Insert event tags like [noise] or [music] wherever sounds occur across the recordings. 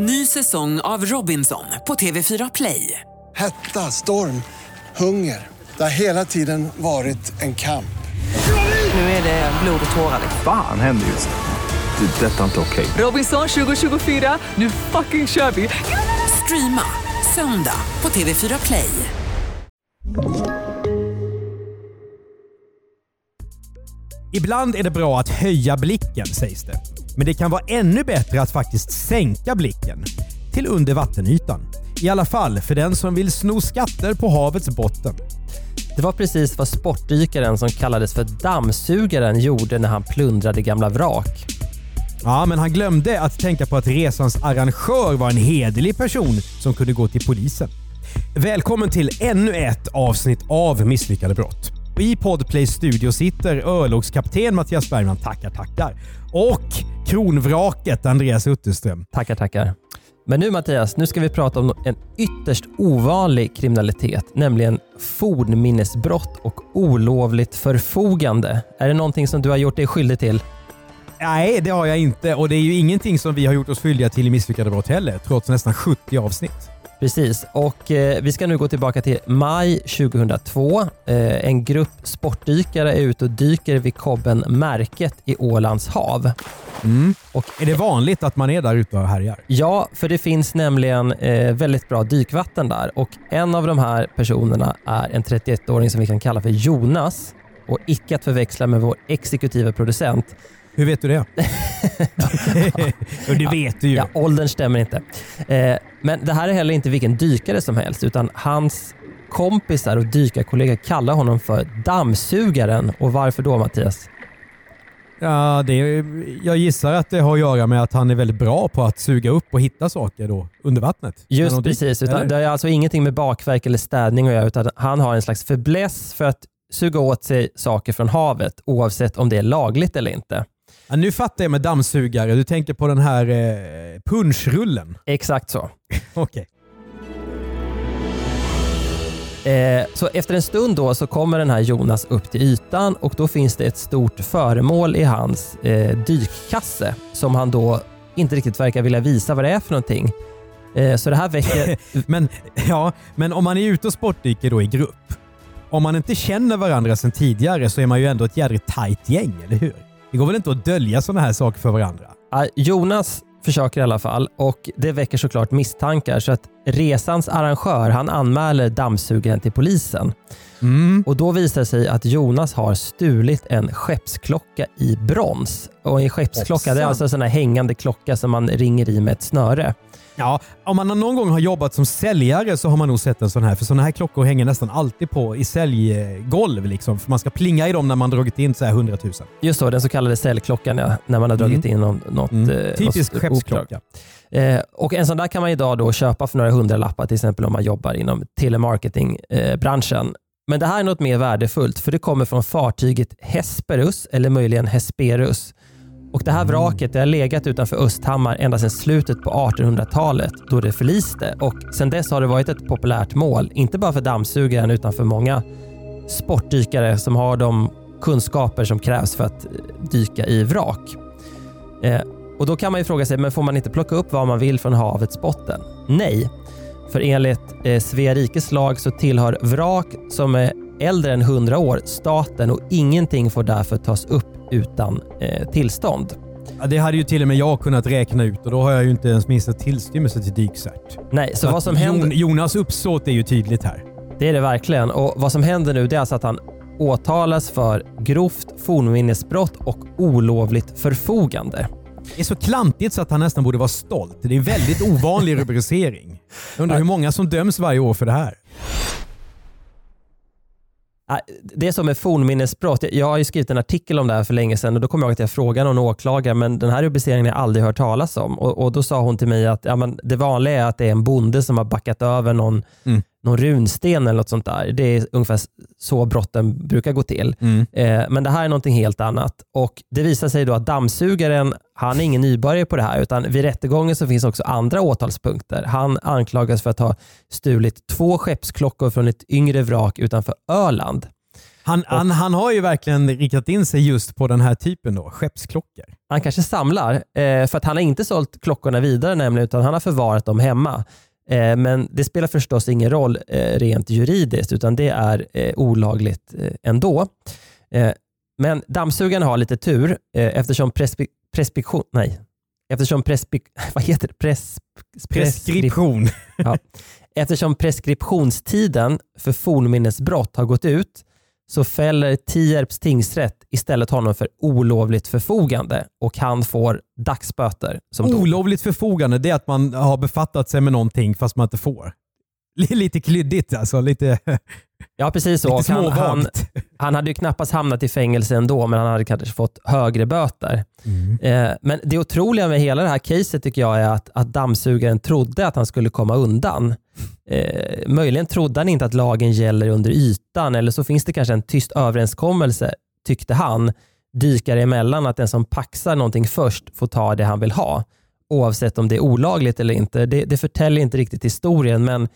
Ny säsong av Robinson på TV4 Play. Hetta, storm, hunger. Det har hela tiden varit en kamp. Nu är det blod och tårar. Fan händer just nu. Det. är Detta är inte okej. Robinson 2024, nu fucking kör vi! Streama söndag på TV4 Play. Ibland är det bra att höja blicken sägs det. Men det kan vara ännu bättre att faktiskt sänka blicken till under vattenytan. I alla fall för den som vill sno skatter på havets botten. Det var precis vad sportdykaren som kallades för dammsugaren gjorde när han plundrade gamla vrak. Ja, men han glömde att tänka på att resans arrangör var en hederlig person som kunde gå till polisen. Välkommen till ännu ett avsnitt av Misslyckade brott. Och I Podplays studio sitter örlogskapten Mattias Bergman, tackar tackar, och kronvraket Andreas Utterström. Tackar, tackar. Men nu Mattias, nu ska vi prata om en ytterst ovanlig kriminalitet, nämligen fornminnesbrott och olovligt förfogande. Är det någonting som du har gjort dig skyldig till? Nej, det har jag inte och det är ju ingenting som vi har gjort oss skyldiga till i Misslyckade brott heller, trots nästan 70 avsnitt. Precis, och eh, vi ska nu gå tillbaka till maj 2002. Eh, en grupp sportdykare är ute och dyker vid kobben Märket i Ålands hav. Och är det vanligt att man är där ute och härjar? Ja, för det finns nämligen eh, väldigt bra dykvatten där och en av de här personerna är en 31-åring som vi kan kalla för Jonas och icke att förväxla med vår exekutiva producent. Hur vet du det? [laughs] det vet du ju. Ja, åldern stämmer inte. Eh, men det här är heller inte vilken dykare som helst utan hans kompisar och dykarkollegor kallar honom för dammsugaren. Och varför då Mattias? Ja, det jag gissar att det har att göra med att han är väldigt bra på att suga upp och hitta saker då under vattnet. Just dyker, precis, utan det är alltså ingenting med bakverk eller städning att göra utan han har en slags fäbless för att suga åt sig saker från havet oavsett om det är lagligt eller inte. Ja, nu fattar jag med dammsugare. Du tänker på den här eh, punschrullen. Exakt så. [laughs] Okej. Eh, så efter en stund då så kommer den här Jonas upp till ytan och då finns det ett stort föremål i hans eh, dykkasse som han då inte riktigt verkar vilja visa vad det är för någonting. Eh, så det här väcker... [laughs] Men, ja, men om man är ute och sportdyker då i grupp. Om man inte känner varandra sedan tidigare så är man ju ändå ett jädrigt tajt gäng, eller hur? Det går väl inte att dölja sådana här saker för varandra? Jonas försöker i alla fall och det väcker såklart misstankar så att resans arrangör han anmäler dammsugaren till polisen. Mm. Och Då visar det sig att Jonas har stulit en skeppsklocka i brons. Och En skeppsklocka det är alltså en sån här hängande klocka som man ringer i med ett snöre. Ja, om man någon gång har jobbat som säljare så har man nog sett en sån här. För såna här klockor hänger nästan alltid på i säljgolv. Liksom, för man ska plinga i dem när man dragit in så här 100 000. Just så, den så kallade säljklockan ja, när man har dragit in någon, något, Mm. eh, Typisk något skeppsklocka. Eh, och En sån där kan man idag då köpa för några hundralappar, till exempel om man jobbar inom telemarketingbranschen. Men det här är något mer värdefullt, för det kommer från fartyget Hesperus, eller möjligen Hesperus. Och Det här vraket det har legat utanför Östhammar ända sedan slutet på 1800-talet då det förliste. Och Sedan dess har det varit ett populärt mål, inte bara för dammsugaren utan för många sportdykare som har de kunskaper som krävs för att eh, dyka i vrak. Eh, och Då kan man ju fråga sig, men får man inte plocka upp vad man vill från havets botten? Nej, för enligt eh, Svea rikes lag så tillhör vrak som är äldre än 100 år staten och ingenting får därför tas upp utan eh, tillstånd. Ja, det hade ju till och med jag kunnat räkna ut och då har jag ju inte ens minsta tillstymmelse till dykcert. Nej, så, Så vad som händer... Jon, Jonas uppsåt är ju tydligt här. Det är det verkligen. Och Vad som händer nu det är alltså att han åtalas för grovt fornminnesbrott och olovligt förfogande. Det är så klantigt så att han nästan borde vara stolt. Det är en väldigt ovanlig [laughs] rubricering. Jag undrar hur många som döms varje år för det här. Det är som med fornminnesbrott. Jag har ju skrivit en artikel om det här för länge sedan och då kommer jag ihåg att jag frågade någon åklagare men den här rubriceringen har jag aldrig hört talas om. Och, och Då sa hon till mig att ja, men det vanliga är att det är en bonde som har backat över någon, Mm. Någon runsten eller något sånt där. Det är ungefär så brotten brukar gå till. Eh, men det här är någonting helt annat. Och Det visar sig då att dammsugaren, han är ingen nybörjare på det här utan vid rättegången så finns också andra åtalspunkter. Han anklagas för att ha stulit två skeppsklockor från ett yngre vrak utanför Öland. Han, han, han har ju verkligen riktat in sig just på den här typen då, skeppsklockor. Han kanske samlar, eh, för att han har inte sålt klockorna vidare nämligen, utan han har förvarat dem hemma. Eh, men det spelar förstås ingen roll eh, rent juridiskt, utan det är eh, olagligt ändå. Men dammsugaren har lite tur eftersom prespi- preskription, nej, eftersom prespi, [laughs] vad heter det? Pres, Preskription. Ja. [laughs] Eftersom preskriptionstiden för fornminnesbrott har gått ut så fäller Tierps tingsrätt istället honom för olovligt förfogande och han får dagsböter. Som dom. Olovligt förfogande, det är att man har befattat sig med någonting fast man inte får. [laughs] Lite klyddigt alltså. Lite, Ja, precis så. han, han, han hade ju knappast hamnat i fängelse ändå, men han hade kanske fått högre böter. Mm. Eh, men det otroliga med hela det här caset tycker jag är att, att dammsugaren trodde att han skulle komma undan. Eh, möjligen trodde han inte att lagen gäller under ytan eller så finns det kanske en tyst överenskommelse, tyckte han, dykare emellan att den som paxar någonting först får ta det han vill ha. Oavsett om det är olagligt eller inte. Det, det förtäljer inte riktigt historien, men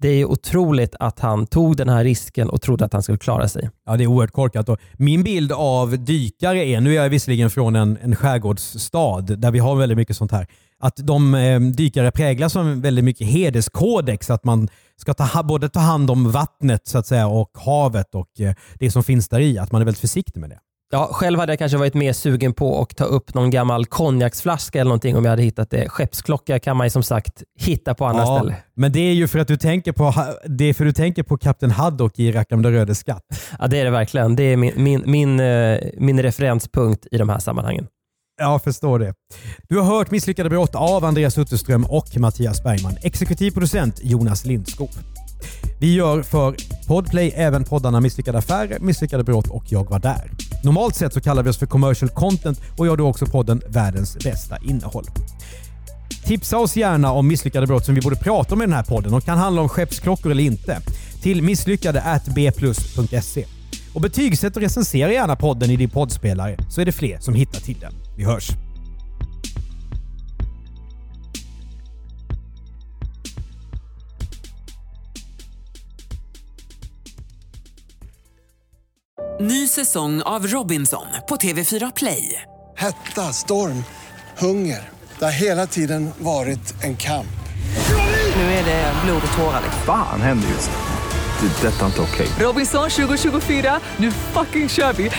det är otroligt att han tog den här risken och trodde att han skulle klara sig. Ja, det är oerhört korkat. Och min bild av dykare är, nu är jag visserligen från en, en skärgårdsstad där vi har väldigt mycket sånt här, att de eh, dykare präglas av väldigt mycket hederskodex. Att man ska ta, både ta hand om vattnet så att säga och havet och eh, det som finns där i. Att man är väldigt försiktig med det. Ja, själv hade jag kanske varit mer sugen på att ta upp någon gammal konjaksflaska eller någonting om jag hade hittat det. Skeppsklocka kan man ju som sagt hitta på andra ställen. men det är ju för att du tänker på, det är för du tänker på Kapten Haddock i Rackham den röde skatt. Ja, det är det verkligen. Det är min, min, min, eh, min referenspunkt i de här sammanhangen. Jag förstår det. Du har hört Misslyckade brott av Andreas Utterström och Mattias Bergman. Exekutiv producent Jonas Lindskog. Vi gör för Podplay även poddarna Misslyckade affärer, Misslyckade brott och Jag var där. Normalt sett så kallar vi oss för commercial content och gör då också podden Världens bästa innehåll. Tipsa oss gärna om misslyckade brott som vi borde prata om i den här podden och kan handla om skeppsklockor eller inte. Till misslyckade bplus.se. Och betygsätt och recensera gärna podden i din poddspelare så är det fler som hittar till den. Vi hörs! Ny säsong av Robinson på TV4 Play. Hetta, storm, hunger. Det har hela tiden varit en kamp. Nu är det blod och tårar. Fan händer just nu. Det. är Detta är inte okej. Robinson 2024, nu fucking kör vi!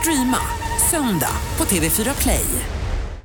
Streama söndag på TV4 Play.